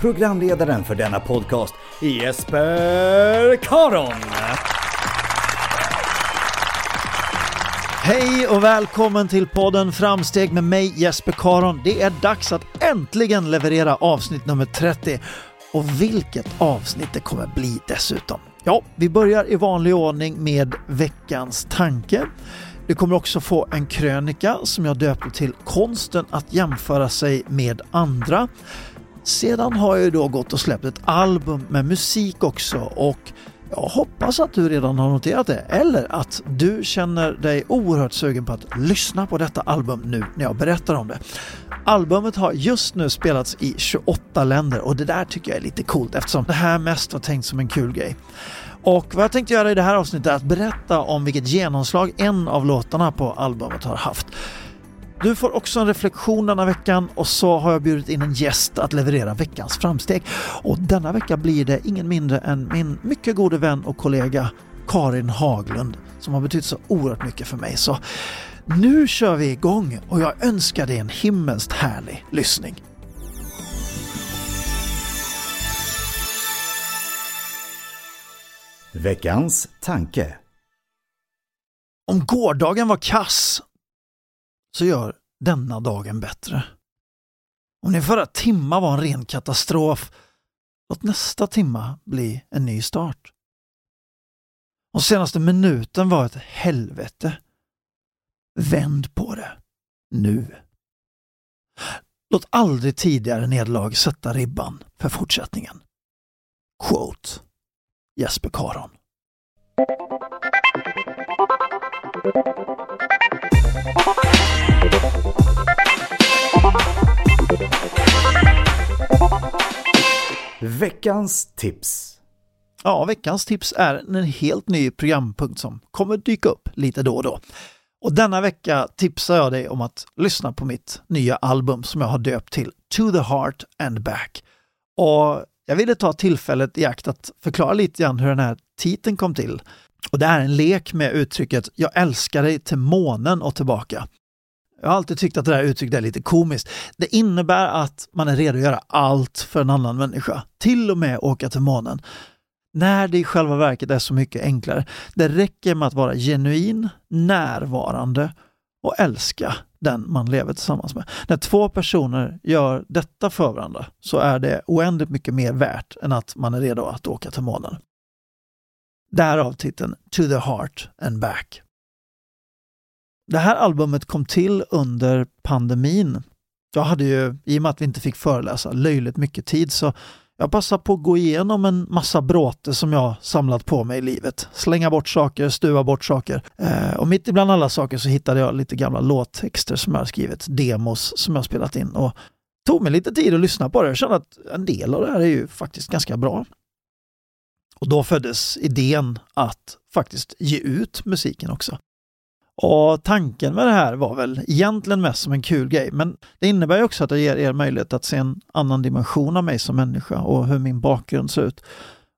programledaren för denna podcast, Jesper Karon. Hej och välkommen till podden Framsteg med mig Jesper Karon. Det är dags att äntligen leverera avsnitt nummer 30. Och vilket avsnitt det kommer bli dessutom. Ja, vi börjar i vanlig ordning med veckans tanke. Du kommer också få en krönika som jag döpte till Konsten att jämföra sig med andra. Sedan har jag ju då gått och släppt ett album med musik också och jag hoppas att du redan har noterat det eller att du känner dig oerhört sugen på att lyssna på detta album nu när jag berättar om det. Albumet har just nu spelats i 28 länder och det där tycker jag är lite coolt eftersom det här mest var tänkt som en kul grej. Och vad jag tänkte göra i det här avsnittet är att berätta om vilket genomslag en av låtarna på albumet har haft. Du får också en reflektion denna veckan och så har jag bjudit in en gäst att leverera veckans framsteg. Och denna vecka blir det ingen mindre än min mycket gode vän och kollega Karin Haglund som har betytt så oerhört mycket för mig. Så nu kör vi igång och jag önskar dig en himmelskt härlig lyssning. Veckans tanke. Om gårdagen var kass så gör denna dagen bättre. Om din förra timma var en ren katastrof, låt nästa timma bli en ny start. Om senaste minuten var ett helvete, vänd på det. Nu. Låt aldrig tidigare nederlag sätta ribban för fortsättningen. Quote Jesper Karon. Veckans tips. Ja, veckans tips är en helt ny programpunkt som kommer dyka upp lite då och då. Och denna vecka tipsar jag dig om att lyssna på mitt nya album som jag har döpt till To the Heart and Back. Och jag ville ta tillfället i akt att förklara lite grann hur den här titeln kom till. Och det är en lek med uttrycket “Jag älskar dig till månen och tillbaka”. Jag har alltid tyckt att det där uttrycket är lite komiskt. Det innebär att man är redo att göra allt för en annan människa, till och med åka till månen. När det i själva verket är så mycket enklare. Det räcker med att vara genuin, närvarande och älska den man lever tillsammans med. När två personer gör detta för varandra så är det oändligt mycket mer värt än att man är redo att åka till månen. Därav titeln To the Heart and Back. Det här albumet kom till under pandemin. Jag hade ju, i och med att vi inte fick föreläsa, löjligt mycket tid så jag passade på att gå igenom en massa bråte som jag samlat på mig i livet. Slänga bort saker, stuva bort saker. Eh, och mitt ibland alla saker så hittade jag lite gamla låttexter som jag skrivit, demos som jag spelat in och tog mig lite tid att lyssna på det. Jag kände att en del av det här är ju faktiskt ganska bra. Och då föddes idén att faktiskt ge ut musiken också. Och tanken med det här var väl egentligen mest som en kul grej, men det innebär också att det ger er möjlighet att se en annan dimension av mig som människa och hur min bakgrund ser ut.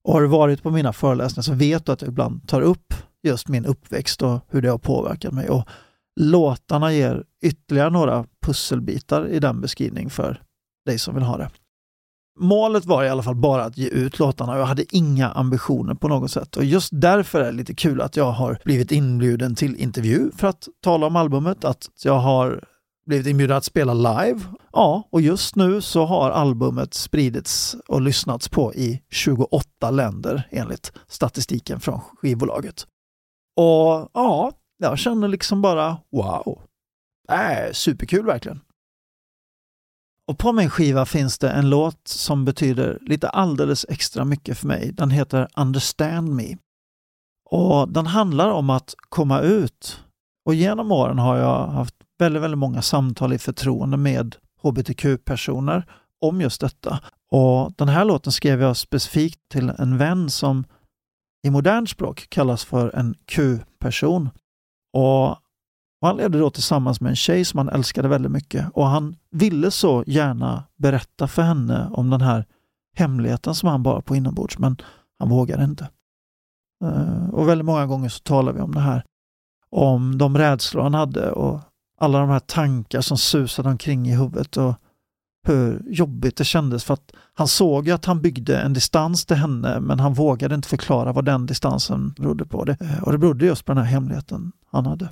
Och har du varit på mina föreläsningar så vet du att jag ibland tar upp just min uppväxt och hur det har påverkat mig. Och låtarna ger ytterligare några pusselbitar i den beskrivning för dig som vill ha det. Målet var i alla fall bara att ge ut låtarna och jag hade inga ambitioner på något sätt. Och just därför är det lite kul att jag har blivit inbjuden till intervju för att tala om albumet, att jag har blivit inbjuden att spela live. Ja, och just nu så har albumet spridits och lyssnats på i 28 länder enligt statistiken från skivbolaget. Och ja, jag känner liksom bara wow. Äh, superkul verkligen. Och på min skiva finns det en låt som betyder lite alldeles extra mycket för mig. Den heter Understand Me. Och den handlar om att komma ut. Och genom åren har jag haft väldigt, väldigt många samtal i förtroende med hbtq-personer om just detta. Och den här låten skrev jag specifikt till en vän som i modernt språk kallas för en Q-person. Och han levde då tillsammans med en tjej som han älskade väldigt mycket och han ville så gärna berätta för henne om den här hemligheten som han bar på inombords, men han vågade inte. Eh, och väldigt många gånger så talar vi om det här, om de rädslor han hade och alla de här tankar som susade omkring i huvudet och hur jobbigt det kändes för att han såg ju att han byggde en distans till henne men han vågade inte förklara vad den distansen berodde på. Det. Eh, och det berodde just på den här hemligheten han hade.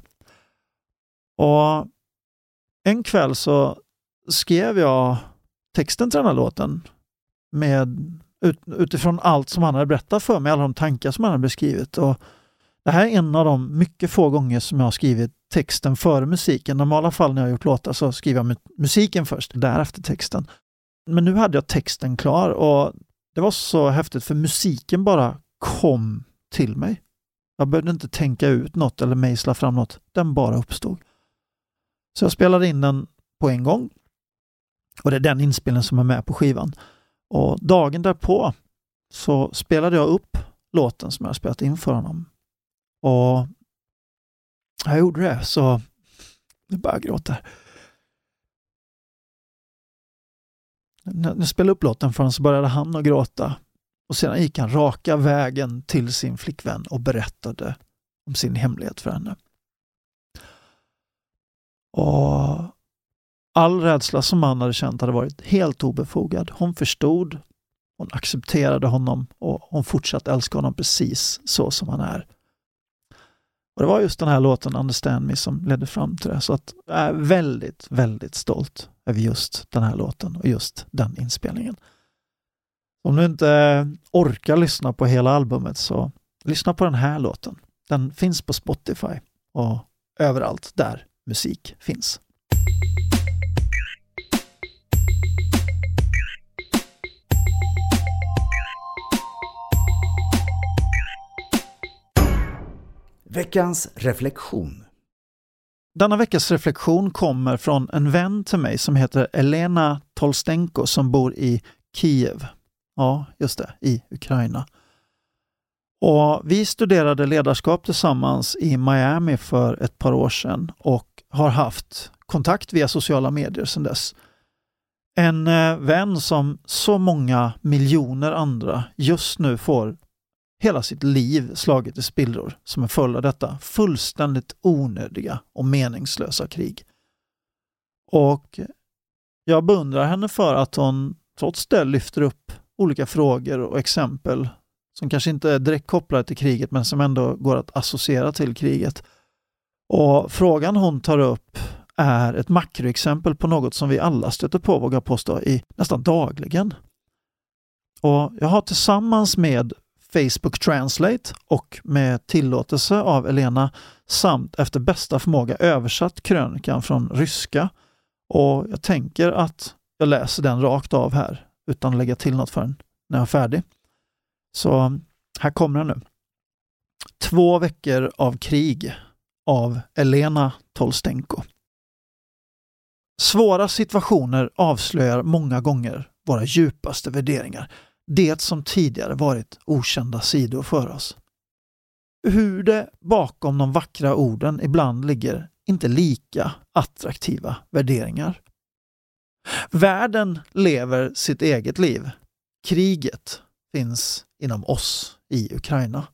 Och en kväll så skrev jag texten till den här låten med, ut, utifrån allt som han hade berättat för mig, alla de tankar som han hade beskrivit. Och det här är en av de mycket få gånger som jag har skrivit texten före musiken. I normala fall när jag har gjort låtar så skriver jag musiken först, därefter texten. Men nu hade jag texten klar och det var så häftigt för musiken bara kom till mig. Jag behövde inte tänka ut något eller mejsla fram något, den bara uppstod. Så jag spelade in den på en gång. Och det är den inspelningen som är med på skivan. Och dagen därpå så spelade jag upp låten som jag spelat in för honom. Och jag gjorde det så nu börjar jag gråta. När jag spelade upp låten för honom så började han att gråta. Och sedan gick han raka vägen till sin flickvän och berättade om sin hemlighet för henne. Och all rädsla som han hade känt hade varit helt obefogad. Hon förstod, hon accepterade honom och hon fortsatte älska honom precis så som han är. Och Det var just den här låten Understand Me som ledde fram till det. Så att jag är väldigt, väldigt stolt över just den här låten och just den inspelningen. Om du inte orkar lyssna på hela albumet så lyssna på den här låten. Den finns på Spotify och överallt där musik finns. Veckans reflektion. Denna veckas reflektion kommer från en vän till mig som heter Elena Tolstenko som bor i Kiev. Ja, just det, i Ukraina. Och vi studerade ledarskap tillsammans i Miami för ett par år sedan och har haft kontakt via sociala medier sedan dess. En eh, vän som så många miljoner andra just nu får hela sitt liv slaget i spillror som en följd av detta fullständigt onödiga och meningslösa krig. Och jag beundrar henne för att hon trots det lyfter upp olika frågor och exempel som kanske inte är direkt kopplade till kriget men som ändå går att associera till kriget. Och Frågan hon tar upp är ett makroexempel på något som vi alla stöter på, vågar jag påstå, i nästan dagligen. Och Jag har tillsammans med Facebook Translate och med tillåtelse av Elena samt efter bästa förmåga översatt krönikan från ryska. Och jag tänker att jag läser den rakt av här utan att lägga till något förrän när jag är färdig. Så här kommer den nu. Två veckor av krig av Elena Tolstenko. Svåra situationer avslöjar många gånger våra djupaste värderingar, det som tidigare varit okända sidor för oss. Hur det bakom de vackra orden ibland ligger inte lika attraktiva värderingar. Världen lever sitt eget liv. Kriget finns inom oss i Ukraina.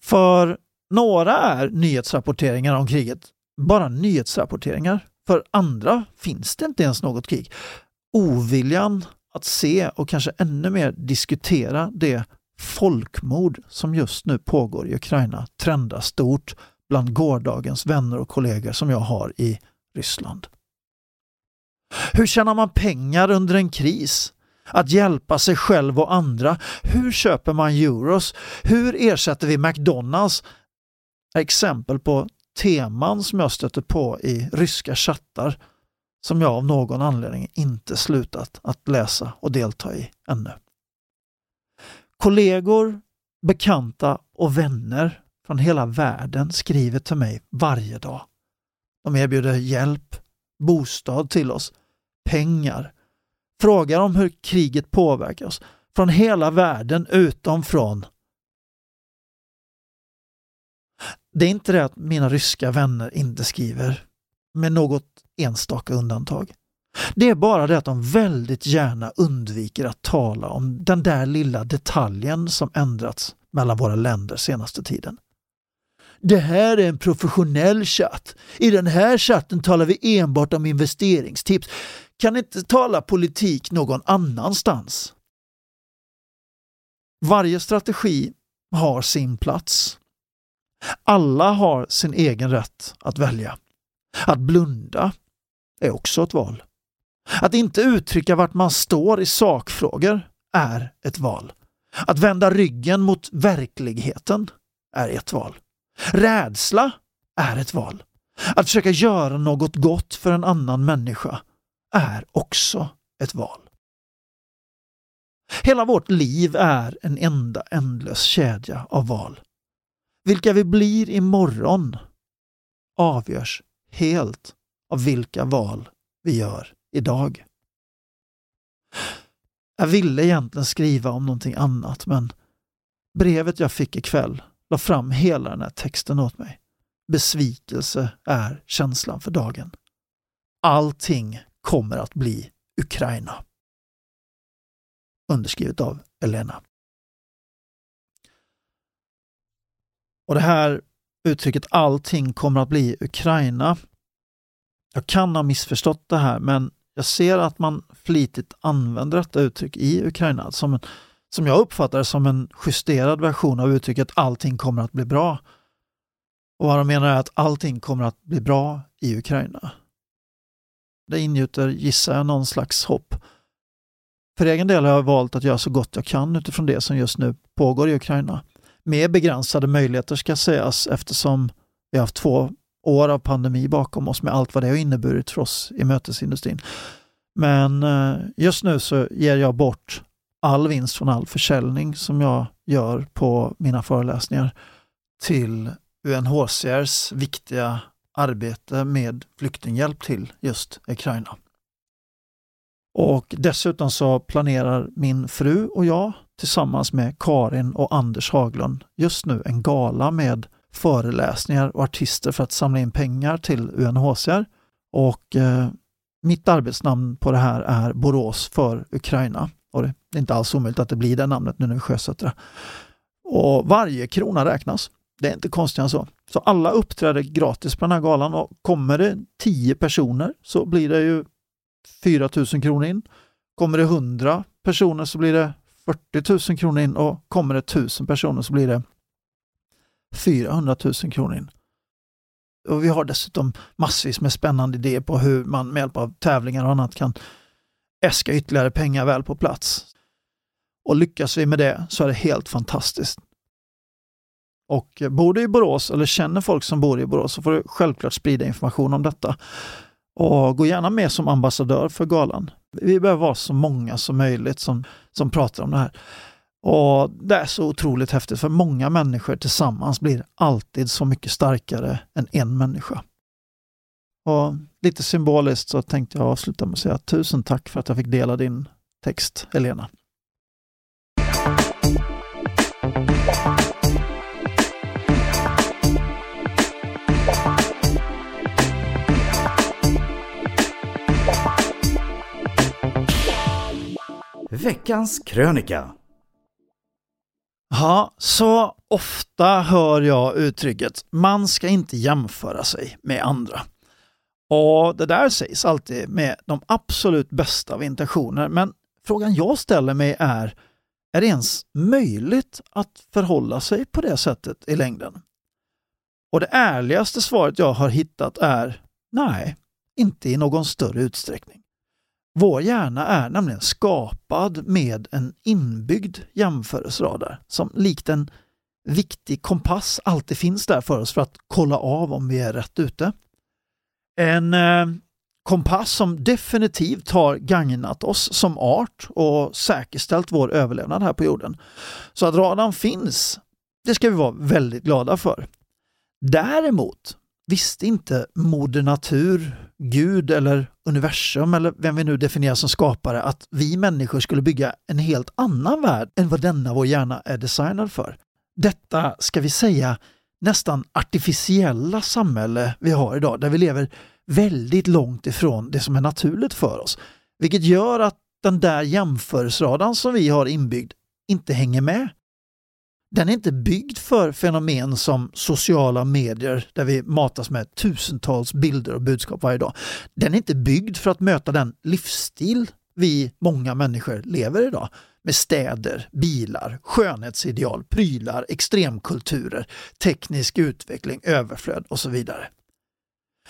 För några är nyhetsrapporteringar om kriget bara nyhetsrapporteringar. För andra finns det inte ens något krig. Oviljan att se och kanske ännu mer diskutera det folkmord som just nu pågår i Ukraina trendar stort bland gårdagens vänner och kollegor som jag har i Ryssland. Hur tjänar man pengar under en kris? Att hjälpa sig själv och andra. Hur köper man euros? Hur ersätter vi McDonalds? Exempel på teman som jag stöter på i ryska chattar som jag av någon anledning inte slutat att läsa och delta i ännu. Kollegor, bekanta och vänner från hela världen skriver till mig varje dag. De erbjuder hjälp, bostad till oss, pengar, frågar om hur kriget påverkar oss från hela världen utom från Det är inte det att mina ryska vänner inte skriver, med något enstaka undantag. Det är bara det att de väldigt gärna undviker att tala om den där lilla detaljen som ändrats mellan våra länder senaste tiden. Det här är en professionell chatt. I den här chatten talar vi enbart om investeringstips. Kan inte tala politik någon annanstans. Varje strategi har sin plats. Alla har sin egen rätt att välja. Att blunda är också ett val. Att inte uttrycka vart man står i sakfrågor är ett val. Att vända ryggen mot verkligheten är ett val. Rädsla är ett val. Att försöka göra något gott för en annan människa är också ett val. Hela vårt liv är en enda ändlös kedja av val. Vilka vi blir imorgon avgörs helt av vilka val vi gör idag. Jag ville egentligen skriva om någonting annat men brevet jag fick ikväll la fram hela den här texten åt mig. Besvikelse är känslan för dagen. Allting kommer att bli Ukraina. Underskrivet av Elena. Och det här uttrycket allting kommer att bli Ukraina. Jag kan ha missförstått det här men jag ser att man flitigt använder detta uttryck i Ukraina som, en, som jag uppfattar som en justerad version av uttrycket allting kommer att bli bra. Och vad de menar är att allting kommer att bli bra i Ukraina. Det ingjuter, gissar jag, någon slags hopp. För egen del har jag valt att göra så gott jag kan utifrån det som just nu pågår i Ukraina med begränsade möjligheter ska sägas eftersom vi har haft två år av pandemi bakom oss med allt vad det har inneburit för oss i mötesindustrin. Men eh, just nu så ger jag bort all vinst från all försäljning som jag gör på mina föreläsningar till UNHCRs viktiga arbete med flyktinghjälp till just Ukraina. Och dessutom så planerar min fru och jag tillsammans med Karin och Anders Haglund just nu en gala med föreläsningar och artister för att samla in pengar till UNHCR. Och eh, mitt arbetsnamn på det här är Borås för Ukraina. Och det är inte alls omöjligt att det blir det namnet nu när vi sjösätter det. Och varje krona räknas. Det är inte konstigt än så. Så alla uppträder gratis på den här galan och kommer det 10 personer så blir det ju 4 000 kronor in. Kommer det 100 personer så blir det 40 000 kronor in och kommer det 1000 personer så blir det 400 000 kronor in. Och vi har dessutom massvis med spännande idéer på hur man med hjälp av tävlingar och annat kan äska ytterligare pengar väl på plats. Och lyckas vi med det så är det helt fantastiskt. Och bor du i Borås eller känner folk som bor i Borås så får du självklart sprida information om detta. Och gå gärna med som ambassadör för galan. Vi behöver vara så många som möjligt som, som pratar om det här. Och Det är så otroligt häftigt för många människor tillsammans blir alltid så mycket starkare än en människa. Och Lite symboliskt så tänkte jag avsluta med att säga tusen tack för att jag fick dela din text, Helena. Veckans krönika Ja, så ofta hör jag uttrycket man ska inte jämföra sig med andra. Och det där sägs alltid med de absolut bästa av intentioner, men frågan jag ställer mig är, är det ens möjligt att förhålla sig på det sättet i längden? Och det ärligaste svaret jag har hittat är nej, inte i någon större utsträckning. Vår hjärna är nämligen skapad med en inbyggd jämförelseradar som likt en viktig kompass alltid finns där för oss för att kolla av om vi är rätt ute. En eh, kompass som definitivt har gagnat oss som art och säkerställt vår överlevnad här på jorden. Så att radarn finns, det ska vi vara väldigt glada för. Däremot visste inte Moder Natur, Gud eller universum eller vem vi nu definierar som skapare att vi människor skulle bygga en helt annan värld än vad denna vår hjärna är designad för. Detta, ska vi säga, nästan artificiella samhälle vi har idag där vi lever väldigt långt ifrån det som är naturligt för oss. Vilket gör att den där jämförelseradan som vi har inbyggd inte hänger med. Den är inte byggd för fenomen som sociala medier där vi matas med tusentals bilder och budskap varje dag. Den är inte byggd för att möta den livsstil vi många människor lever idag med städer, bilar, skönhetsideal, prylar, extremkulturer, teknisk utveckling, överflöd och så vidare.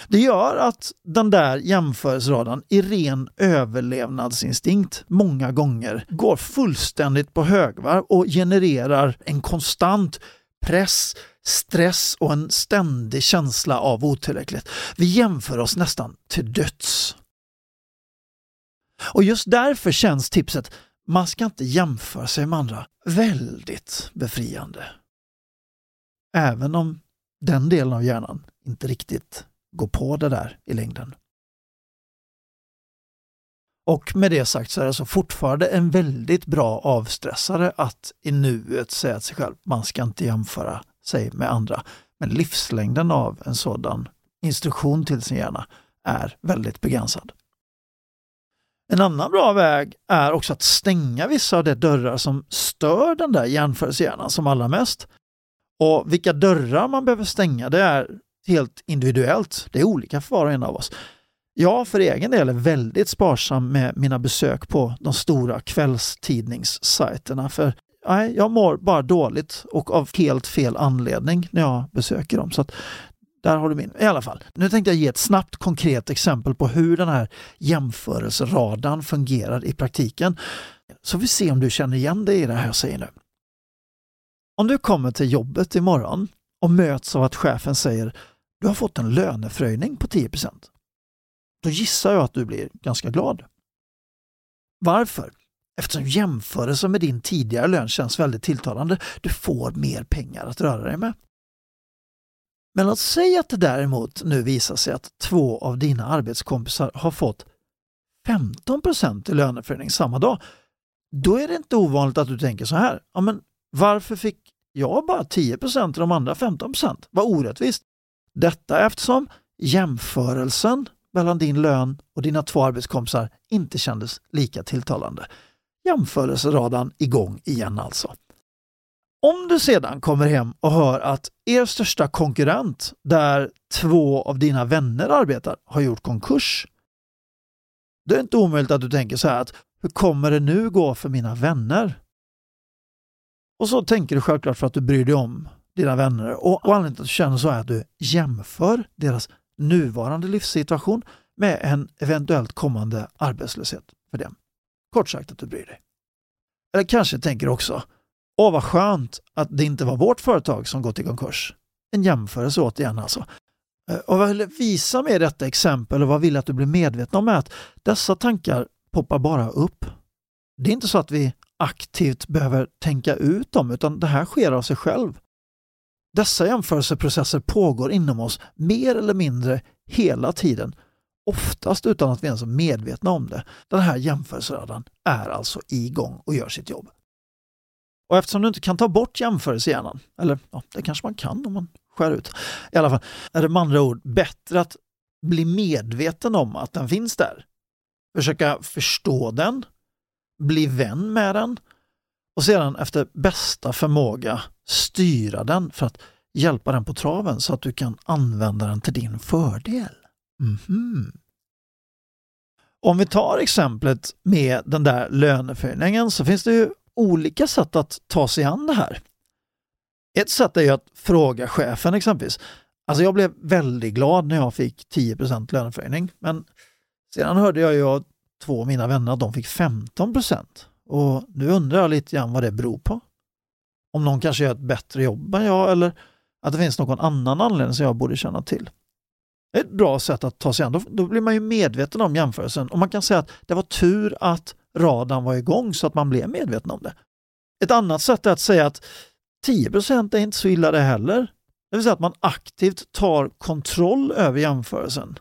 Det gör att den där jämförelseradan i ren överlevnadsinstinkt många gånger går fullständigt på högvarv och genererar en konstant press, stress och en ständig känsla av otillräcklighet. Vi jämför oss nästan till döds. Och just därför känns tipset man ska inte jämföra sig med andra väldigt befriande. Även om den delen av hjärnan inte riktigt gå på det där i längden. Och med det sagt så är det alltså fortfarande en väldigt bra avstressare att i nuet säga till sig själv, man ska inte jämföra sig med andra. Men livslängden av en sådan instruktion till sin hjärna är väldigt begränsad. En annan bra väg är också att stänga vissa av de dörrar som stör den där jämförelsehjärnan som allra mest. Och vilka dörrar man behöver stänga det är helt individuellt. Det är olika för var och en av oss. Jag för egen del är väldigt sparsam med mina besök på de stora kvällstidningssajterna för nej, jag mår bara dåligt och av helt fel anledning när jag besöker dem. Så att, där har du min. I alla fall, nu tänkte jag ge ett snabbt konkret exempel på hur den här jämförelseradan fungerar i praktiken. Så vi ser om du känner igen dig i det här jag säger nu. Om du kommer till jobbet imorgon och möts av att chefen säger du har fått en löneförhöjning på 10% Då gissar jag att du blir ganska glad. Varför? Eftersom jämförelsen med din tidigare lön känns väldigt tilltalande. Du får mer pengar att röra dig med. Men låt säga att det däremot nu visar sig att två av dina arbetskompisar har fått 15 i löneförhöjning samma dag. Då är det inte ovanligt att du tänker så här, ja men varför fick jag bara 10% och de andra 15 Vad orättvist. Detta eftersom jämförelsen mellan din lön och dina två arbetskompisar inte kändes lika tilltalande. Jämförelseradan igång igen alltså. Om du sedan kommer hem och hör att er största konkurrent, där två av dina vänner arbetar, har gjort konkurs. Det är inte omöjligt att du tänker så här att hur kommer det nu gå för mina vänner? Och så tänker du självklart för att du bryr dig om dina vänner. Och, och anledningen till att du känner så är att du jämför deras nuvarande livssituation med en eventuellt kommande arbetslöshet för dem. Kort sagt att du bryr dig. Eller kanske tänker också, åh vad skönt att det inte var vårt företag som gått i konkurs. En jämförelse återigen alltså. Eh, och vad jag vill visa med detta exempel och vad jag vill att du blir medveten om är att dessa tankar poppar bara upp. Det är inte så att vi aktivt behöver tänka ut dem utan det här sker av sig själv. Dessa jämförelseprocesser pågår inom oss mer eller mindre hela tiden, oftast utan att vi ens är medvetna om det. Den här jämförelseradan är alltså igång och gör sitt jobb. Och eftersom du inte kan ta bort jämförelsehjärnan, eller ja, det kanske man kan om man skär ut, i alla fall är det med andra ord bättre att bli medveten om att den finns där. Försöka förstå den, bli vän med den och sedan efter bästa förmåga styra den för att hjälpa den på traven så att du kan använda den till din fördel. Mm Om vi tar exemplet med den där löneförhöjningen så finns det ju olika sätt att ta sig an det här. Ett sätt är ju att fråga chefen exempelvis. Alltså jag blev väldigt glad när jag fick 10% löneförhöjning men sedan hörde jag ju av två av mina vänner att de fick 15 och nu undrar jag lite grann vad det beror på. Om någon kanske gör ett bättre jobb än jag eller att det finns någon annan anledning som jag borde känna till. Det är Ett bra sätt att ta sig an, då, då blir man ju medveten om jämförelsen och man kan säga att det var tur att radarn var igång så att man blev medveten om det. Ett annat sätt är att säga att 10 är inte så illa det heller. Det vill säga att man aktivt tar kontroll över jämförelsen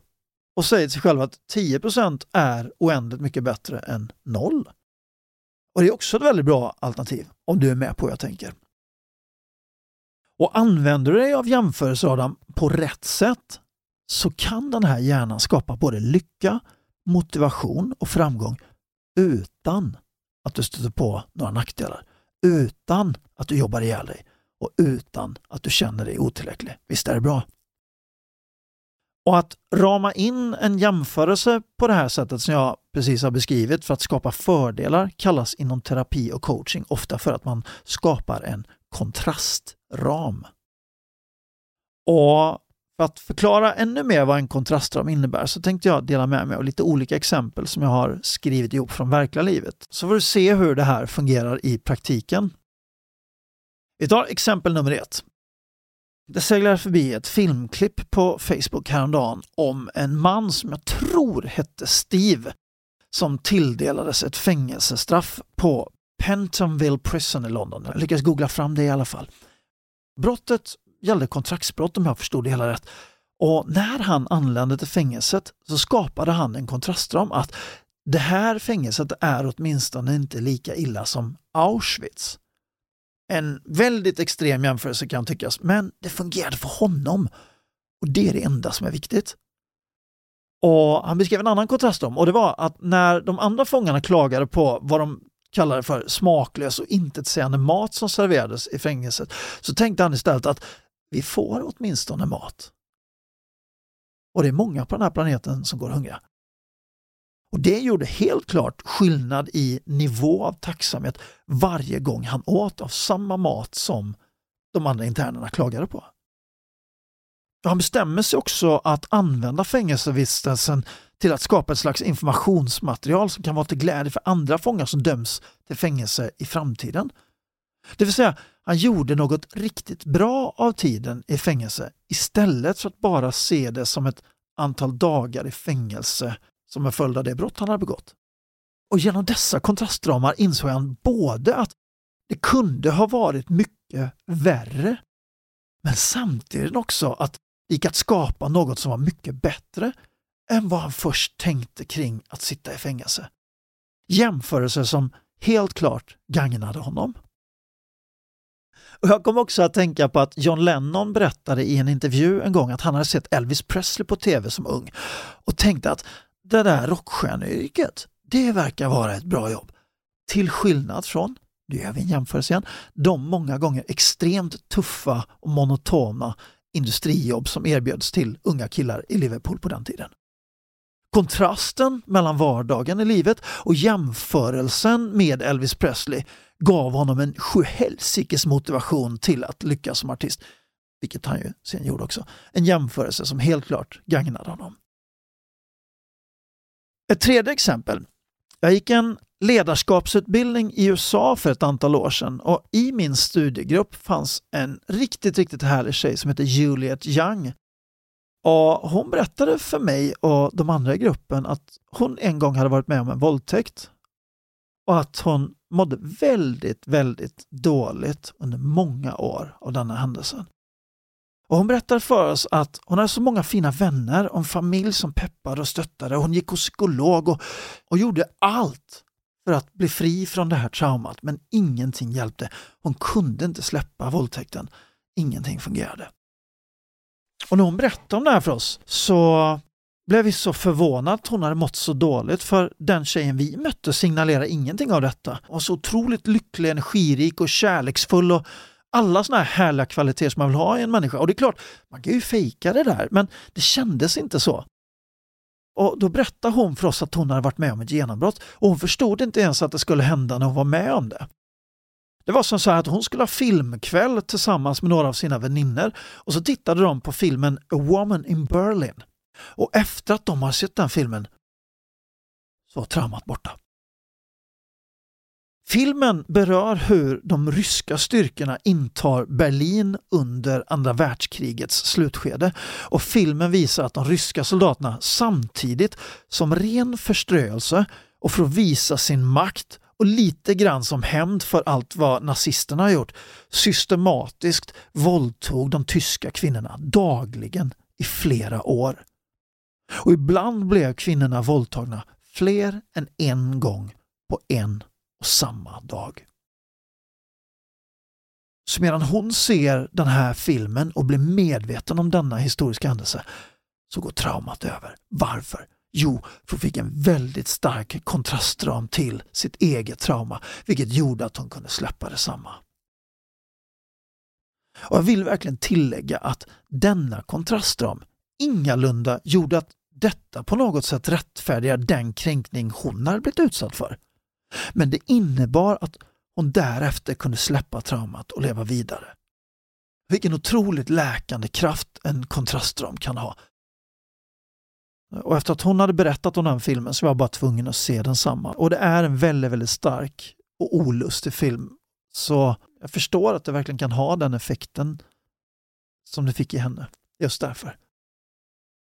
och säger till sig själv att 10% är oändligt mycket bättre än noll. Och Det är också ett väldigt bra alternativ om du är med på vad jag tänker. Och använder du dig av jämförelseradarn på rätt sätt så kan den här hjärnan skapa både lycka, motivation och framgång utan att du stöter på några nackdelar. Utan att du jobbar ihjäl dig och utan att du känner dig otillräcklig. Visst är det bra? Och att rama in en jämförelse på det här sättet som jag precis har beskrivit för att skapa fördelar kallas inom terapi och coaching ofta för att man skapar en kontrastram. Och för att förklara ännu mer vad en kontrastram innebär så tänkte jag dela med mig av lite olika exempel som jag har skrivit ihop från verkliga livet. Så får du se hur det här fungerar i praktiken. Vi tar exempel nummer ett. Det seglar förbi ett filmklipp på Facebook häromdagen om en man som jag tror hette Steve som tilldelades ett fängelsestraff på Pentonville Prison i London. Jag lyckades googla fram det i alla fall. Brottet gällde kontraktsbrott om jag förstod det hela rätt. Och när han anlände till fängelset så skapade han en kontrastram att det här fängelset är åtminstone inte lika illa som Auschwitz. En väldigt extrem jämförelse kan tyckas, men det fungerade för honom. Och det är det enda som är viktigt. Och Han beskrev en annan kontrast om och det var att när de andra fångarna klagade på vad de kallade för smaklös och intetsägande mat som serverades i fängelset så tänkte han istället att vi får åtminstone mat. Och det är många på den här planeten som går hungriga. Och Det gjorde helt klart skillnad i nivå av tacksamhet varje gång han åt av samma mat som de andra internerna klagade på. Han bestämmer sig också att använda fängelsevistelsen till att skapa ett slags informationsmaterial som kan vara till glädje för andra fångar som döms till fängelse i framtiden. Det vill säga, han gjorde något riktigt bra av tiden i fängelse istället för att bara se det som ett antal dagar i fängelse som en följd av det brott han hade begått. Och genom dessa kontrastramar insåg han både att det kunde ha varit mycket värre, men samtidigt också att det gick att skapa något som var mycket bättre än vad han först tänkte kring att sitta i fängelse. Jämförelser som helt klart gagnade honom. Och jag kom också att tänka på att John Lennon berättade i en intervju en gång att han hade sett Elvis Presley på tv som ung och tänkte att det där rockstjärneyrket, det verkar vara ett bra jobb. Till skillnad från, nu gör vi en jämförelse igen, de många gånger extremt tuffa och monotona industrijobb som erbjöds till unga killar i Liverpool på den tiden. Kontrasten mellan vardagen i livet och jämförelsen med Elvis Presley gav honom en sjuhelsikes motivation till att lyckas som artist. Vilket han ju sen gjorde också. En jämförelse som helt klart gagnade honom. Ett tredje exempel. Jag gick en ledarskapsutbildning i USA för ett antal år sedan och i min studiegrupp fanns en riktigt, riktigt härlig tjej som heter Juliet Young. Och hon berättade för mig och de andra i gruppen att hon en gång hade varit med om en våldtäkt och att hon mådde väldigt, väldigt dåligt under många år av denna händelsen. Och hon berättade för oss att hon hade så många fina vänner och en familj som peppade och stöttade. Hon gick hos psykolog och, och gjorde allt för att bli fri från det här traumat men ingenting hjälpte. Hon kunde inte släppa våldtäkten. Ingenting fungerade. Och när hon berättade om det här för oss så blev vi så förvånade att hon hade mått så dåligt för den tjejen vi mötte signalerade ingenting av detta. Hon var så otroligt lycklig, energirik och kärleksfull och alla sådana här härliga kvaliteter som man vill ha i en människa. Och det är klart, man kan ju fejka det där, men det kändes inte så. Och Då berättade hon för oss att hon hade varit med om ett genombrott och hon förstod inte ens att det skulle hända när hon var med om det. Det var som så att hon skulle ha filmkväll tillsammans med några av sina vänner och så tittade de på filmen A Woman in Berlin. Och efter att de har sett den filmen så var traumat borta. Filmen berör hur de ryska styrkorna intar Berlin under andra världskrigets slutskede och filmen visar att de ryska soldaterna samtidigt som ren förströelse och för att visa sin makt och lite grann som hämnd för allt vad nazisterna har gjort systematiskt våldtog de tyska kvinnorna dagligen i flera år. Och ibland blev kvinnorna våldtagna fler än en gång på en och samma dag. Så medan hon ser den här filmen och blir medveten om denna historiska händelse så går traumat över. Varför? Jo, för hon fick en väldigt stark kontrastram till sitt eget trauma, vilket gjorde att hon kunde släppa detsamma. Och jag vill verkligen tillägga att denna kontrastram ingalunda gjorde att detta på något sätt rättfärdigar den kränkning hon hade blivit utsatt för. Men det innebar att hon därefter kunde släppa traumat och leva vidare. Vilken otroligt läkande kraft en kontrastram kan ha. Och efter att hon hade berättat om den filmen så var jag bara tvungen att se densamma. Och det är en väldigt, väldigt stark och olustig film. Så jag förstår att det verkligen kan ha den effekten som det fick i henne. Just därför.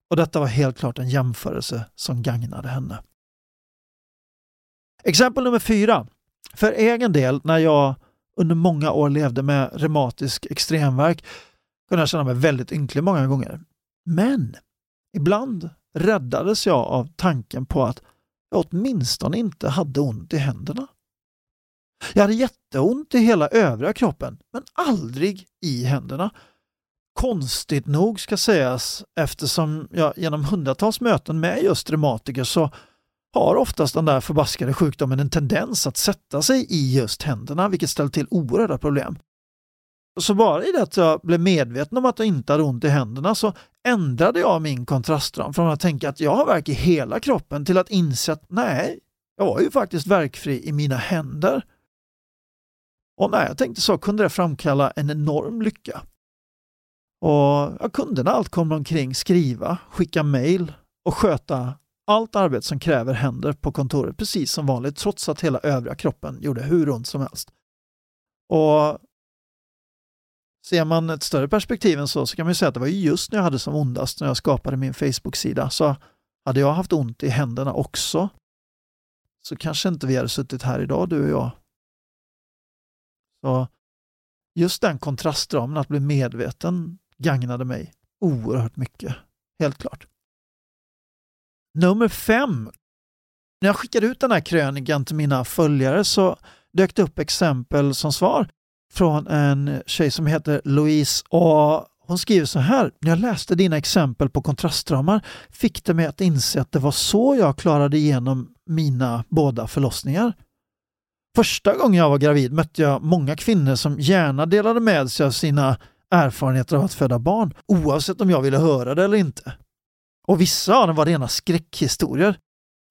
Och detta var helt klart en jämförelse som gagnade henne. Exempel nummer fyra. För egen del, när jag under många år levde med reumatisk extremvärk kunde jag känna mig väldigt ynklig många gånger. Men ibland räddades jag av tanken på att jag åtminstone inte hade ont i händerna. Jag hade jätteont i hela övriga kroppen, men aldrig i händerna. Konstigt nog ska sägas eftersom jag genom hundratals möten med just reumatiker så har oftast den där förbaskade sjukdomen en tendens att sätta sig i just händerna, vilket ställer till oerhörda problem. Så bara i det att jag blev medveten om att jag inte hade ont i händerna så ändrade jag min kontrastram från att tänka att jag har värk i hela kroppen till att inse att nej, jag var ju faktiskt verkfri i mina händer. Och när jag tänkte så kunde det framkalla en enorm lycka. Och jag kunde när allt kom omkring skriva, skicka mejl och sköta allt arbete som kräver händer på kontoret precis som vanligt trots att hela övriga kroppen gjorde hur ont som helst. Och Ser man ett större perspektiv än så, så kan man säga att det var just när jag hade som ondast, när jag skapade min Facebook-sida, så hade jag haft ont i händerna också, så kanske inte vi hade suttit här idag, du och jag. Så just den kontrastramen, att bli medveten, gagnade mig oerhört mycket. Helt klart. Nummer fem. När jag skickade ut den här krönikan till mina följare så dök det upp exempel som svar från en tjej som heter Louise och hon skriver så här. När jag läste dina exempel på kontrastramar fick det mig att inse att det var så jag klarade igenom mina båda förlossningar. Första gången jag var gravid mötte jag många kvinnor som gärna delade med sig av sina erfarenheter av att föda barn, oavsett om jag ville höra det eller inte. Och vissa av dem var rena skräckhistorier.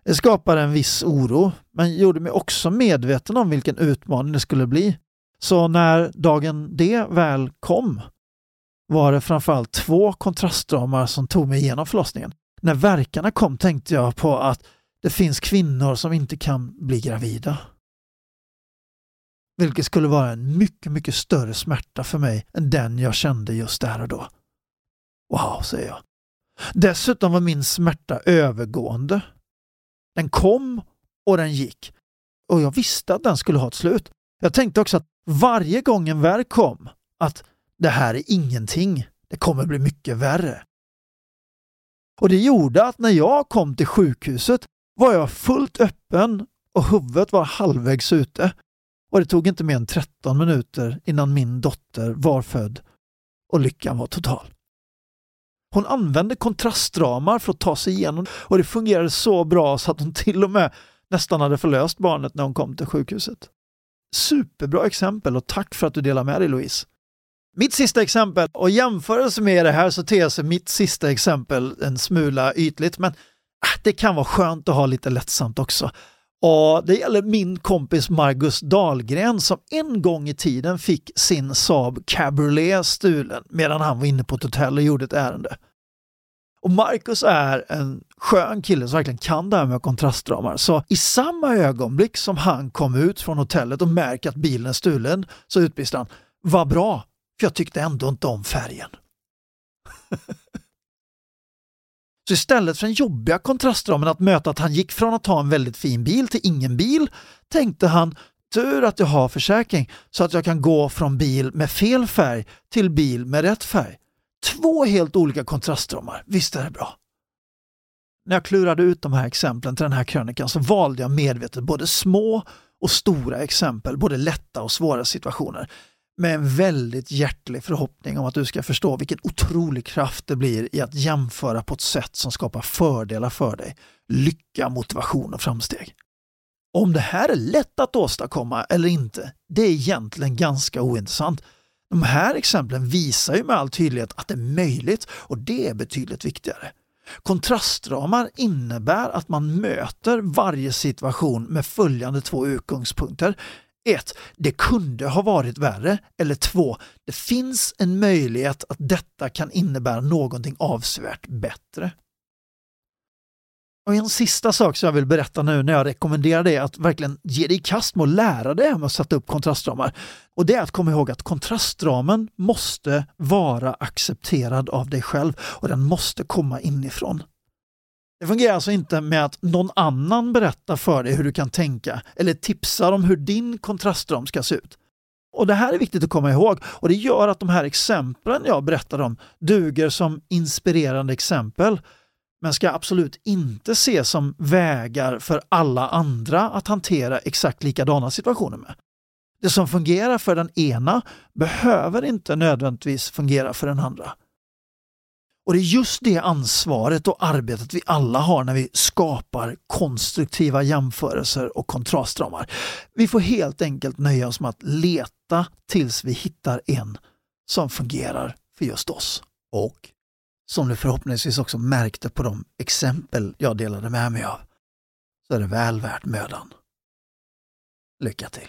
Det skapade en viss oro, men gjorde mig också medveten om vilken utmaning det skulle bli. Så när dagen D väl kom var det framförallt två kontrastdramar som tog mig igenom förlossningen. När verkarna kom tänkte jag på att det finns kvinnor som inte kan bli gravida. Vilket skulle vara en mycket, mycket större smärta för mig än den jag kände just där och då. Wow, säger jag. Dessutom var min smärta övergående. Den kom och den gick. Och jag visste att den skulle ha ett slut. Jag tänkte också att varje gång en värk kom, att det här är ingenting, det kommer bli mycket värre. Och det gjorde att när jag kom till sjukhuset var jag fullt öppen och huvudet var halvvägs ute. Och det tog inte mer än 13 minuter innan min dotter var född och lyckan var total. Hon använde kontrastramar för att ta sig igenom och det fungerade så bra så att hon till och med nästan hade förlöst barnet när hon kom till sjukhuset. Superbra exempel och tack för att du delar med dig Louise. Mitt sista exempel, och i jämförelse med det här så ter sig mitt sista exempel en smula ytligt, men äh, det kan vara skönt att ha lite lättsamt också. Och Det gäller min kompis Margus Dahlgren som en gång i tiden fick sin Saab Cabriolet stulen medan han var inne på ett hotell och gjorde ett ärende. Och Marcus är en skön kille som verkligen kan det här med kontrastramar. Så i samma ögonblick som han kom ut från hotellet och märker att bilen är stulen så utbrister han Vad bra, för jag tyckte ändå inte om färgen. Så istället för den jobbiga kontrastramen att möta att han gick från att ha en väldigt fin bil till ingen bil tänkte han tur att jag har försäkring så att jag kan gå från bil med fel färg till bil med rätt färg. Två helt olika kontrastramar, visst är det bra? När jag klurade ut de här exemplen till den här krönikan så valde jag medvetet både små och stora exempel, både lätta och svåra situationer med en väldigt hjärtlig förhoppning om att du ska förstå vilken otrolig kraft det blir i att jämföra på ett sätt som skapar fördelar för dig, lycka, motivation och framsteg. Om det här är lätt att åstadkomma eller inte, det är egentligen ganska ointressant. De här exemplen visar ju med all tydlighet att det är möjligt och det är betydligt viktigare. Kontrastramar innebär att man möter varje situation med följande två utgångspunkter. 1. Det kunde ha varit värre. Eller 2. Det finns en möjlighet att detta kan innebära någonting avsevärt bättre. Och en sista sak som jag vill berätta nu när jag rekommenderar dig att verkligen ge dig i kast med att lära dig om att sätta upp kontrastramar. Och det är att komma ihåg att kontrastramen måste vara accepterad av dig själv och den måste komma inifrån. Det fungerar alltså inte med att någon annan berättar för dig hur du kan tänka eller tipsar om hur din kontrastram ska se ut. Och Det här är viktigt att komma ihåg och det gör att de här exemplen jag berättar om duger som inspirerande exempel men ska absolut inte ses som vägar för alla andra att hantera exakt likadana situationer med. Det som fungerar för den ena behöver inte nödvändigtvis fungera för den andra. Och det är just det ansvaret och arbetet vi alla har när vi skapar konstruktiva jämförelser och kontrastramar. Vi får helt enkelt nöja oss med att leta tills vi hittar en som fungerar för just oss. Och som du förhoppningsvis också märkte på de exempel jag delade med mig av, så är det väl värt mödan. Lycka till!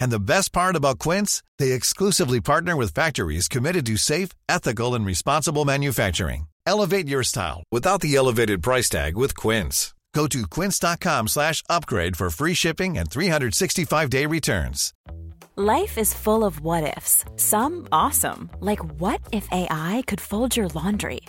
And the best part about Quince, they exclusively partner with factories committed to safe, ethical and responsible manufacturing. Elevate your style without the elevated price tag with Quince. Go to quince.com/upgrade for free shipping and 365-day returns. Life is full of what ifs. Some awesome, like what if AI could fold your laundry?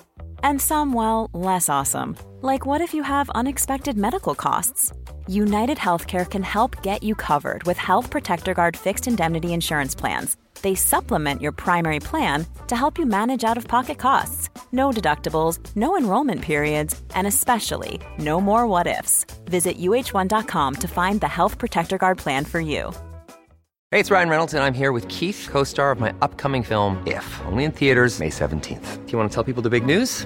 And some well, less awesome, like what if you have unexpected medical costs? United Healthcare can help get you covered with Health Protector Guard fixed indemnity insurance plans. They supplement your primary plan to help you manage out of pocket costs. No deductibles, no enrollment periods, and especially no more what ifs. Visit uh1.com to find the Health Protector Guard plan for you. Hey, it's Ryan Reynolds, and I'm here with Keith, co star of my upcoming film, If, only in theaters, May 17th. Do you want to tell people the big news?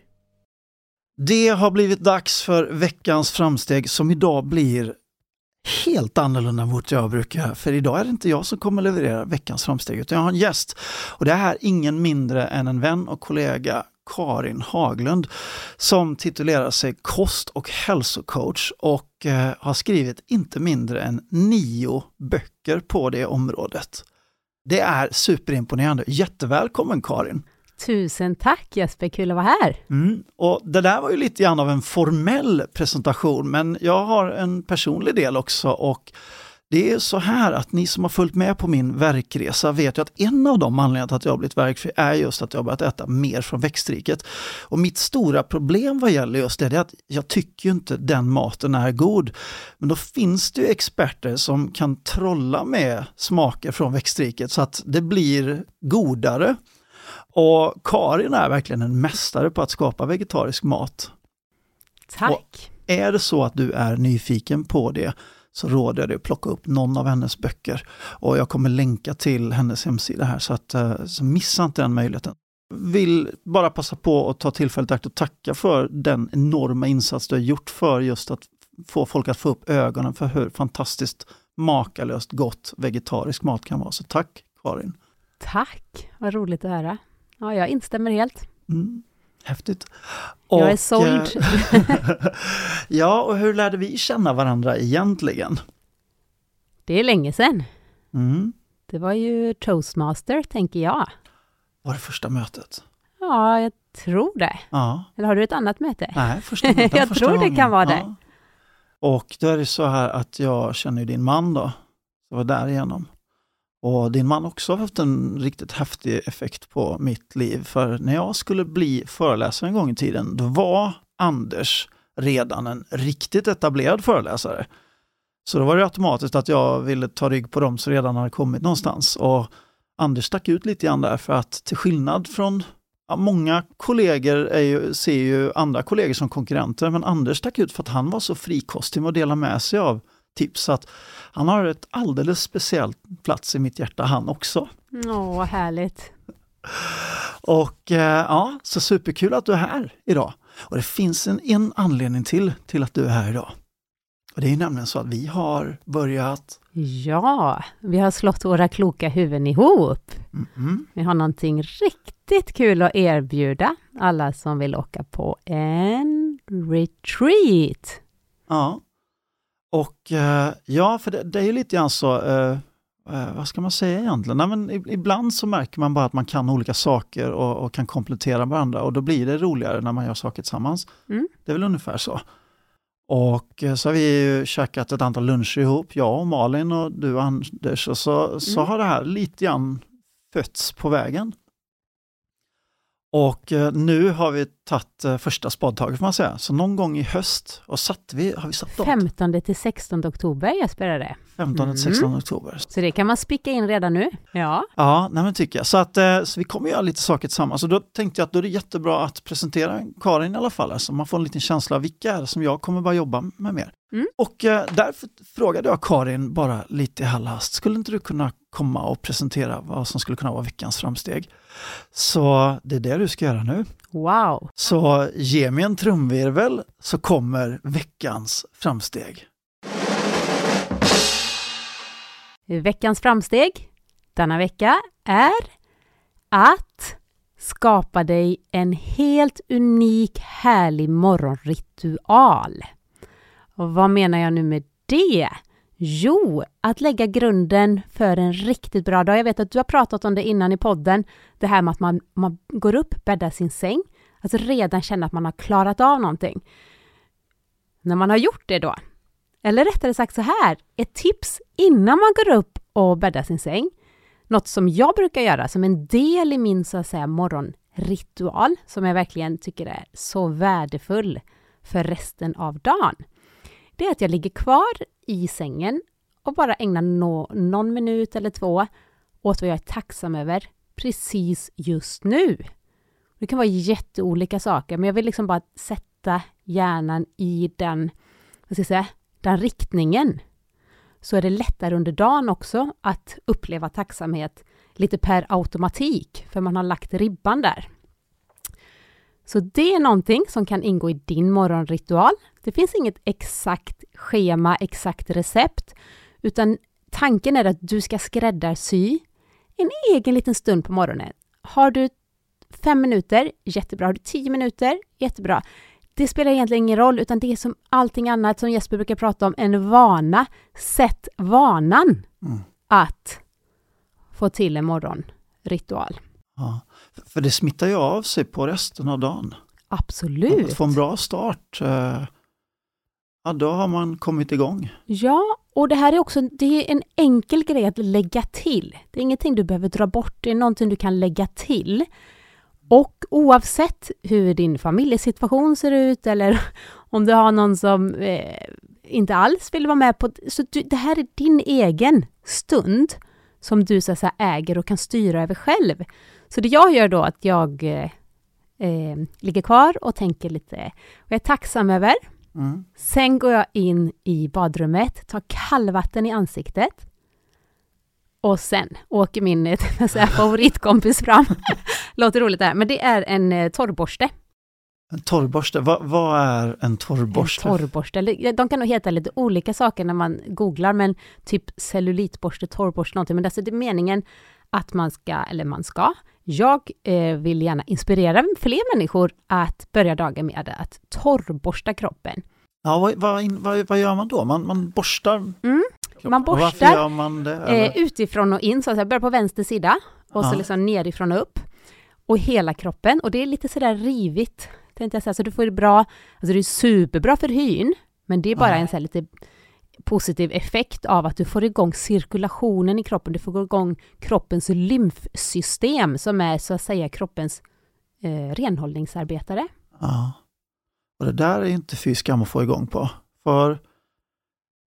Det har blivit dags för veckans framsteg som idag blir helt annorlunda mot jag brukar. För idag är det inte jag som kommer leverera veckans framsteg utan jag har en gäst. Och det är ingen mindre än en vän och kollega Karin Haglund som titulerar sig kost och hälsocoach och eh, har skrivit inte mindre än nio böcker på det området. Det är superimponerande. Jättevälkommen Karin! Tusen tack Jesper, kul att vara här. Mm. Och det där var ju lite grann av en formell presentation, men jag har en personlig del också och det är så här att ni som har följt med på min verkresa vet ju att en av de anledningarna till att jag har blivit verkfri är just att jag har börjat äta mer från växtriket. Och mitt stora problem vad gäller just det är att jag tycker ju inte den maten är god. Men då finns det ju experter som kan trolla med smaker från växtriket så att det blir godare. Och Karin är verkligen en mästare på att skapa vegetarisk mat. Tack. Är det så att du är nyfiken på det så råder jag dig att plocka upp någon av hennes böcker. Och jag kommer länka till hennes hemsida här så, att, eh, så missa inte den möjligheten. Vill bara passa på att ta tillfället i akt och tacka för den enorma insats du har gjort för just att få folk att få upp ögonen för hur fantastiskt makalöst gott vegetarisk mat kan vara. Så tack Karin! Tack, vad roligt att höra. Ja, jag instämmer helt. Mm, häftigt. Jag är såld. eh, ja, och hur lärde vi känna varandra egentligen? Det är länge sedan. Mm. Det var ju toastmaster, tänker jag. Var det första mötet? Ja, jag tror det. Ja. Eller har du ett annat möte? Nej, första mötet. Jag första tror det gången. kan vara det. Och då är det så här att jag känner din man då. Det var därigenom. Och din man också har haft en riktigt häftig effekt på mitt liv. För när jag skulle bli föreläsare en gång i tiden, då var Anders redan en riktigt etablerad föreläsare. Så då var det automatiskt att jag ville ta rygg på dem som redan hade kommit någonstans. Och Anders stack ut lite grann där för att till skillnad från ja, många kollegor är ju, ser ju andra kollegor som konkurrenter, men Anders stack ut för att han var så frikostig med att dela med sig av tips. Så att han har ett alldeles speciellt plats i mitt hjärta han också. Åh, vad härligt. Och eh, ja, så superkul att du är här idag. Och det finns en, en anledning till, till att du är här idag. Och det är nämligen så att vi har börjat Ja, vi har slått våra kloka huvuden ihop. mm, Vi har någonting riktigt kul att erbjuda alla som vill åka på en retreat. Ja. Och eh, ja, för det, det är ju lite grann så, eh, eh, vad ska man säga egentligen? Nej, men ibland så märker man bara att man kan olika saker och, och kan komplettera varandra och då blir det roligare när man gör saker tillsammans. Mm. Det är väl ungefär så. Och så har vi ju käkat ett antal luncher ihop, jag och Malin och du och Anders, och så, så Mm. har det här lite grann fötts på vägen. Och eh, nu har vi tagit eh, första spadtaget får man säga. Så någon gång i höst, och satt vi, har vi satt datum? 15 till 16 oktober Jesper är det. 15 till 16 oktober. Så det kan man spicka in redan nu. Ja. Ja, nej men tycker jag. Så, att, eh, så vi kommer göra lite saker tillsammans. Och då tänkte jag att då är det jättebra att presentera Karin i alla fall, så man får en liten känsla av vilka är det som jag kommer bara jobba med mer. Mm. Och därför frågade jag Karin bara lite i halvhast, skulle inte du kunna komma och presentera vad som skulle kunna vara veckans framsteg? Så det är det du ska göra nu. Wow. Så ge mig en trumvirvel så kommer veckans framsteg. Veckans framsteg denna vecka är att skapa dig en helt unik härlig morgonritual. Och vad menar jag nu med det? Jo, att lägga grunden för en riktigt bra dag. Jag vet att du har pratat om det innan i podden, det här med att man, man går upp, bäddar sin säng, alltså redan känna att man har klarat av någonting. När man har gjort det då, eller rättare sagt så här, ett tips innan man går upp och bäddar sin säng, något som jag brukar göra som en del i min så att säga morgonritual, som jag verkligen tycker är så värdefull för resten av dagen. Det är att jag ligger kvar i sängen och bara ägna no någon minut eller två åt vad jag är tacksam över precis just nu. Det kan vara jätteolika saker, men jag vill liksom bara sätta hjärnan i den, vad ska jag säga, den riktningen. Så är det lättare under dagen också att uppleva tacksamhet lite per automatik, för man har lagt ribban där. Så det är någonting som kan ingå i din morgonritual. Det finns inget exakt schema, exakt recept, utan tanken är att du ska skräddarsy en egen liten stund på morgonen. Har du fem minuter, jättebra. Har du tio minuter, jättebra. Det spelar egentligen ingen roll, utan det är som allting annat som Jesper brukar prata om, en vana. Sätt vanan mm. att få till en morgonritual. Ja, för det smittar ju av sig på resten av dagen. Absolut. Att få en bra start, eh, ja då har man kommit igång. Ja, och det här är också det är en enkel grej att lägga till. Det är ingenting du behöver dra bort, det är någonting du kan lägga till. Och oavsett hur din familjesituation ser ut eller om du har någon som eh, inte alls vill vara med på... Så du, det här är din egen stund som du så säga, äger och kan styra över själv. Så det jag gör då att jag eh, eh, ligger kvar och tänker lite och jag är tacksam över. Mm. Sen går jag in i badrummet, tar kallvatten i ansiktet och sen åker min favoritkompis fram. Låter roligt det här, men det är en eh, torrborste. En torrborste, Va, vad är en torrborste? En torrborste, de kan nog heta lite olika saker när man googlar, men typ cellulitborste, torrborste, någonting. Men alltså det är meningen att man ska, eller man ska, jag eh, vill gärna inspirera fler människor att börja dagen med att torrborsta kroppen. Ja, vad, vad, vad, vad gör man då? Man, man borstar? Mm, man borstar man det, eh, utifrån och in, så att säga. Börjar på vänster sida och ja. så liksom nerifrån och upp. Och hela kroppen. Och det är lite sådär rivigt, tänkte jag säga. Så du får det bra, alltså det är superbra för hyn, men det är bara ja. en så lite positiv effekt av att du får igång cirkulationen i kroppen. Du får igång kroppens lymfsystem som är så att säga kroppens eh, renhållningsarbetare. Ja. Och det där är inte fy skam att få igång på. För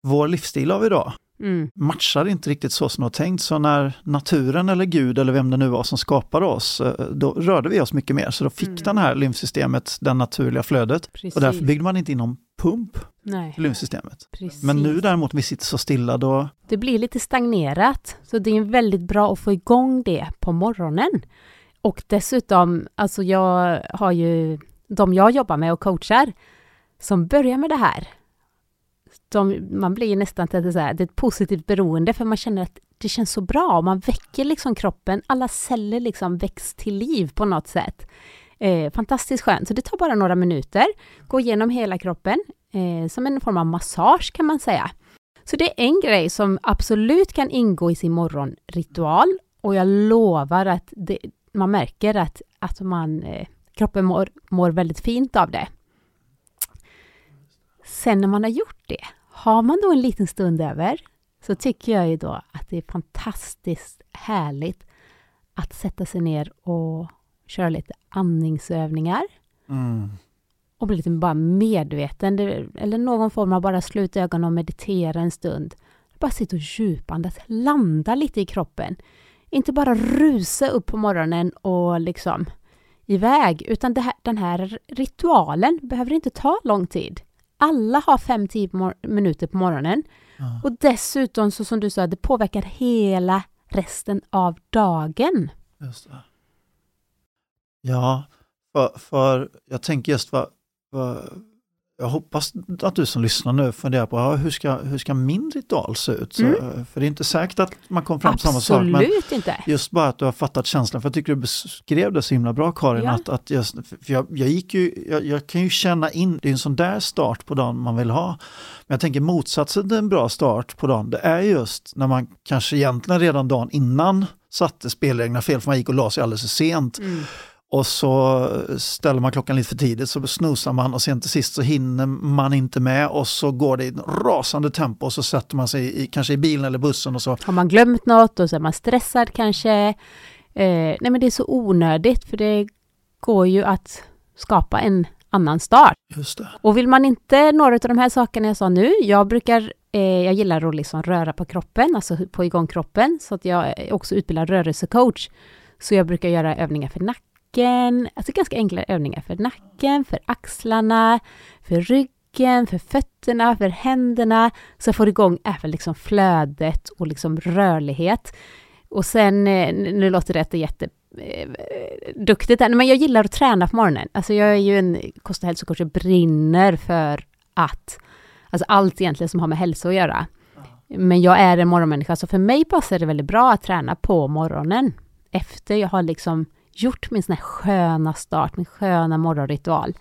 vår livsstil av idag mm. matchar inte riktigt så som det var tänkt. Så när naturen eller Gud eller vem det nu var som skapade oss, eh, då rörde vi oss mycket mer. Så då fick mm. den här lymfsystemet det naturliga flödet. Precis. Och därför byggde man inte in någon pump Nej. lymfsystemet. Precis. Men nu däremot, vi sitter så stilla då... Det blir lite stagnerat, så det är väldigt bra att få igång det på morgonen. Och dessutom, alltså jag har ju de jag jobbar med och coachar som börjar med det här. De, man blir nästan till det, här, det är ett positivt beroende för man känner att det känns så bra. Man väcker liksom kroppen, alla celler liksom väcks till liv på något sätt. Eh, fantastiskt skönt, så det tar bara några minuter. Gå igenom hela kroppen, eh, som en form av massage kan man säga. Så det är en grej som absolut kan ingå i sin morgonritual och jag lovar att det, man märker att, att man eh, kroppen mår, mår väldigt fint av det. Sen när man har gjort det, har man då en liten stund över, så tycker jag ju då att det är fantastiskt härligt att sätta sig ner och köra lite andningsövningar. Mm. Och bli lite bara medveten, eller någon form av bara sluta ögonen och meditera en stund. Bara sitta och djupandas, landa lite i kroppen. Inte bara rusa upp på morgonen och liksom iväg, utan här, den här ritualen behöver inte ta lång tid. Alla har 5-10 minuter på morgonen. Ja. Och dessutom, så som du sa, det påverkar hela resten av dagen. Just det. Ja, för, för jag tänker just vad, vad jag hoppas att du som lyssnar nu funderar på ja, hur, ska, hur ska min ritual se ut? Så, mm. För det är inte säkert att man kommer fram till samma sak. Men inte. just bara att du har fattat känslan, för jag tycker du beskrev det så himla bra Karin, ja. att, att just, för jag, jag gick ju, jag, jag, kan ju känna in, det är en sån där start på dagen man vill ha. Men jag tänker motsatsen till en bra start på dagen, det är just när man kanske egentligen redan dagen innan satte spelreglerna fel, för man gick och la sig alldeles för sent. Mm och så ställer man klockan lite för tidigt så snosar man och sen till sist så hinner man inte med och så går det i rasande tempo och så sätter man sig i, kanske i bilen eller bussen och så. Har man glömt något och så är man stressad kanske. Eh, nej men det är så onödigt för det går ju att skapa en annan start. Just det. Och vill man inte några av de här sakerna jag sa nu, jag brukar, eh, jag gillar att liksom röra på kroppen, alltså på igång kroppen, så att jag är också utbildad rörelsecoach. Så jag brukar göra övningar för nacken, alltså ganska enkla övningar för nacken, för axlarna, för ryggen, för fötterna, för händerna, så jag får igång även liksom flödet och liksom rörlighet. Och sen, eh, nu låter det att det är jätte eh, duktigt där. men jag gillar att träna på morgonen. Alltså jag är ju en kost och hälsocoach, jag brinner för att, alltså allt egentligen som har med hälsa att göra. Men jag är en morgonmänniska, så för mig passar det väldigt bra att träna på morgonen. Efter jag har liksom gjort min sån här sköna start, min sköna morgonritual.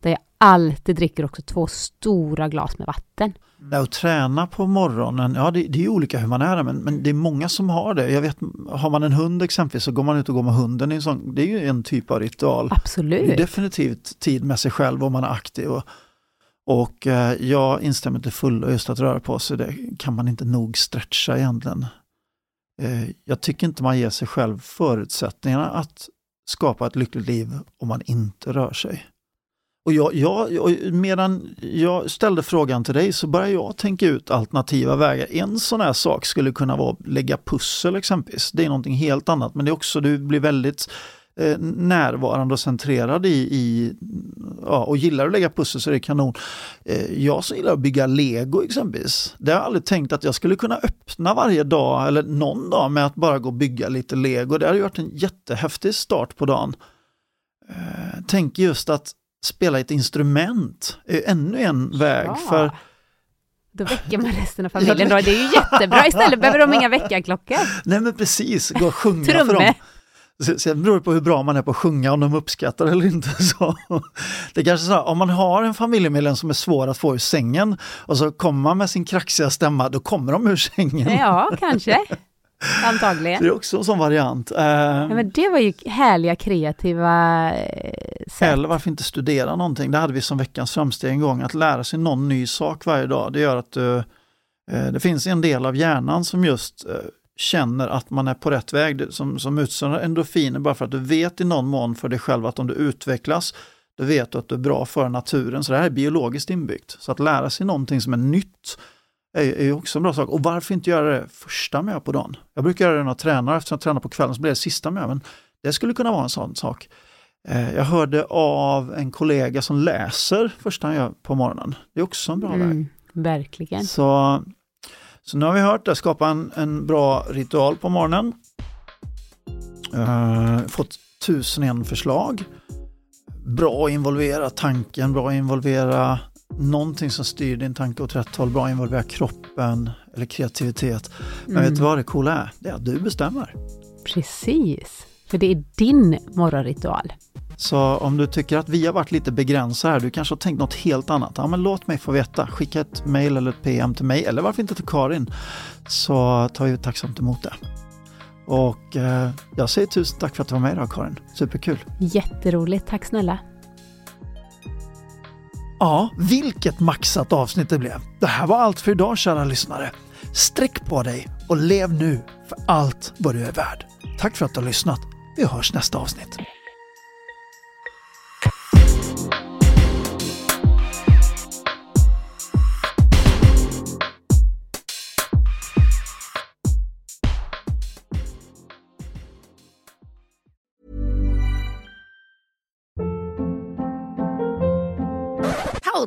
Där jag alltid dricker också två stora glas med vatten. Och träna på morgonen, ja det, det är olika hur man är men, men det är många som har det. Jag vet, har man en hund exempelvis så går man ut och går med hunden. I sån, det är ju en typ av ritual. Absolut. Det är definitivt tid med sig själv om man är aktiv. Och, och eh, jag instämmer till fullo just att röra på sig, det kan man inte nog stretcha egentligen. Eh, jag tycker inte man ger sig själv förutsättningarna att skapa ett lyckligt liv om man inte rör sig. Och jag, jag, medan jag ställde frågan till dig så började jag tänka ut alternativa vägar. En sån här sak skulle kunna vara att lägga pussel exempelvis. Det är någonting helt annat men det är också, du blir väldigt eh, närvarande och centrerad i, i ja, och gillar att lägga pussel så är det kanon. Eh, jag som gillar att bygga lego exempelvis. Det har jag aldrig tänkt att jag skulle kunna öppna varje dag eller någon dag med att bara gå och bygga lite lego. Det hade ju varit en jättehäftig start på dagen. Eh, tänk just att spela ett instrument är ännu en väg. Ja. för Då väcker man resten av familjen då. Det är ju jättebra. Istället behöver de inga väckarklockor. Nej men precis, gå och sjunga för dem. Se- Sen beror det på hur bra man är på att sjunga, om de uppskattar eller inte. Så. Det är kanske så här, om man har en familjemedlem som är svår att få ur sängen och så kommer man med sin kraxiga stämma, då kommer de ur sängen. Ja, kanske. Antagligen. Det är också en sån variant. Eh, Ja, men det var ju härliga kreativa eh, sätt. Eller varför inte studera någonting? Det hade vi som veckans framsteg en gång, att lära sig någon ny sak varje dag. Det gör att du, eh, det finns en del av hjärnan som just känner att man är på rätt väg, som, som utsöndrar endorfiner bara för att du vet i någon mån för dig själv att om du utvecklas, då vet du att du är bra för naturen. Så det här är biologiskt inbyggt. Så att lära sig någonting som är nytt är, är också en bra sak. Och varför inte göra det första med på dagen? Jag brukar göra det när jag tränar, eftersom jag tränar på kvällen så blir det sista med. Men det skulle kunna vara en sån sak. Eh, Jag hörde av en kollega som läser första han gör på morgonen. Det är också en bra väg. Mm, verkligen. Så, så nu har vi hört det, skapa en, en bra ritual på morgonen. Eh, fått tusen en förslag. Bra att involvera tanken, bra att involvera någonting som styr din tanke åt rätt håll, bra att involvera kroppen eller kreativitet. Men vet du vad det coola är? Det är att du bestämmer. Precis. För det är din morgonritual. Så om du tycker att vi har varit lite begränsade här, du kanske har tänkt något helt annat, ja men låt mig få veta. Skicka ett mail eller ett PM till mig, eller varför inte till Karin, så tar vi tacksamt emot det. Och eh, jag säger tusen tack för att du var med idag Karin, superkul. Jätteroligt. Tack snälla. Ja, vilket maxat avsnitt det blev. Det här var allt för idag kära lyssnare. Sträck på dig och lev nu för allt vad du är värd. Tack för att du har lyssnat. Vi hörs nästa avsnitt.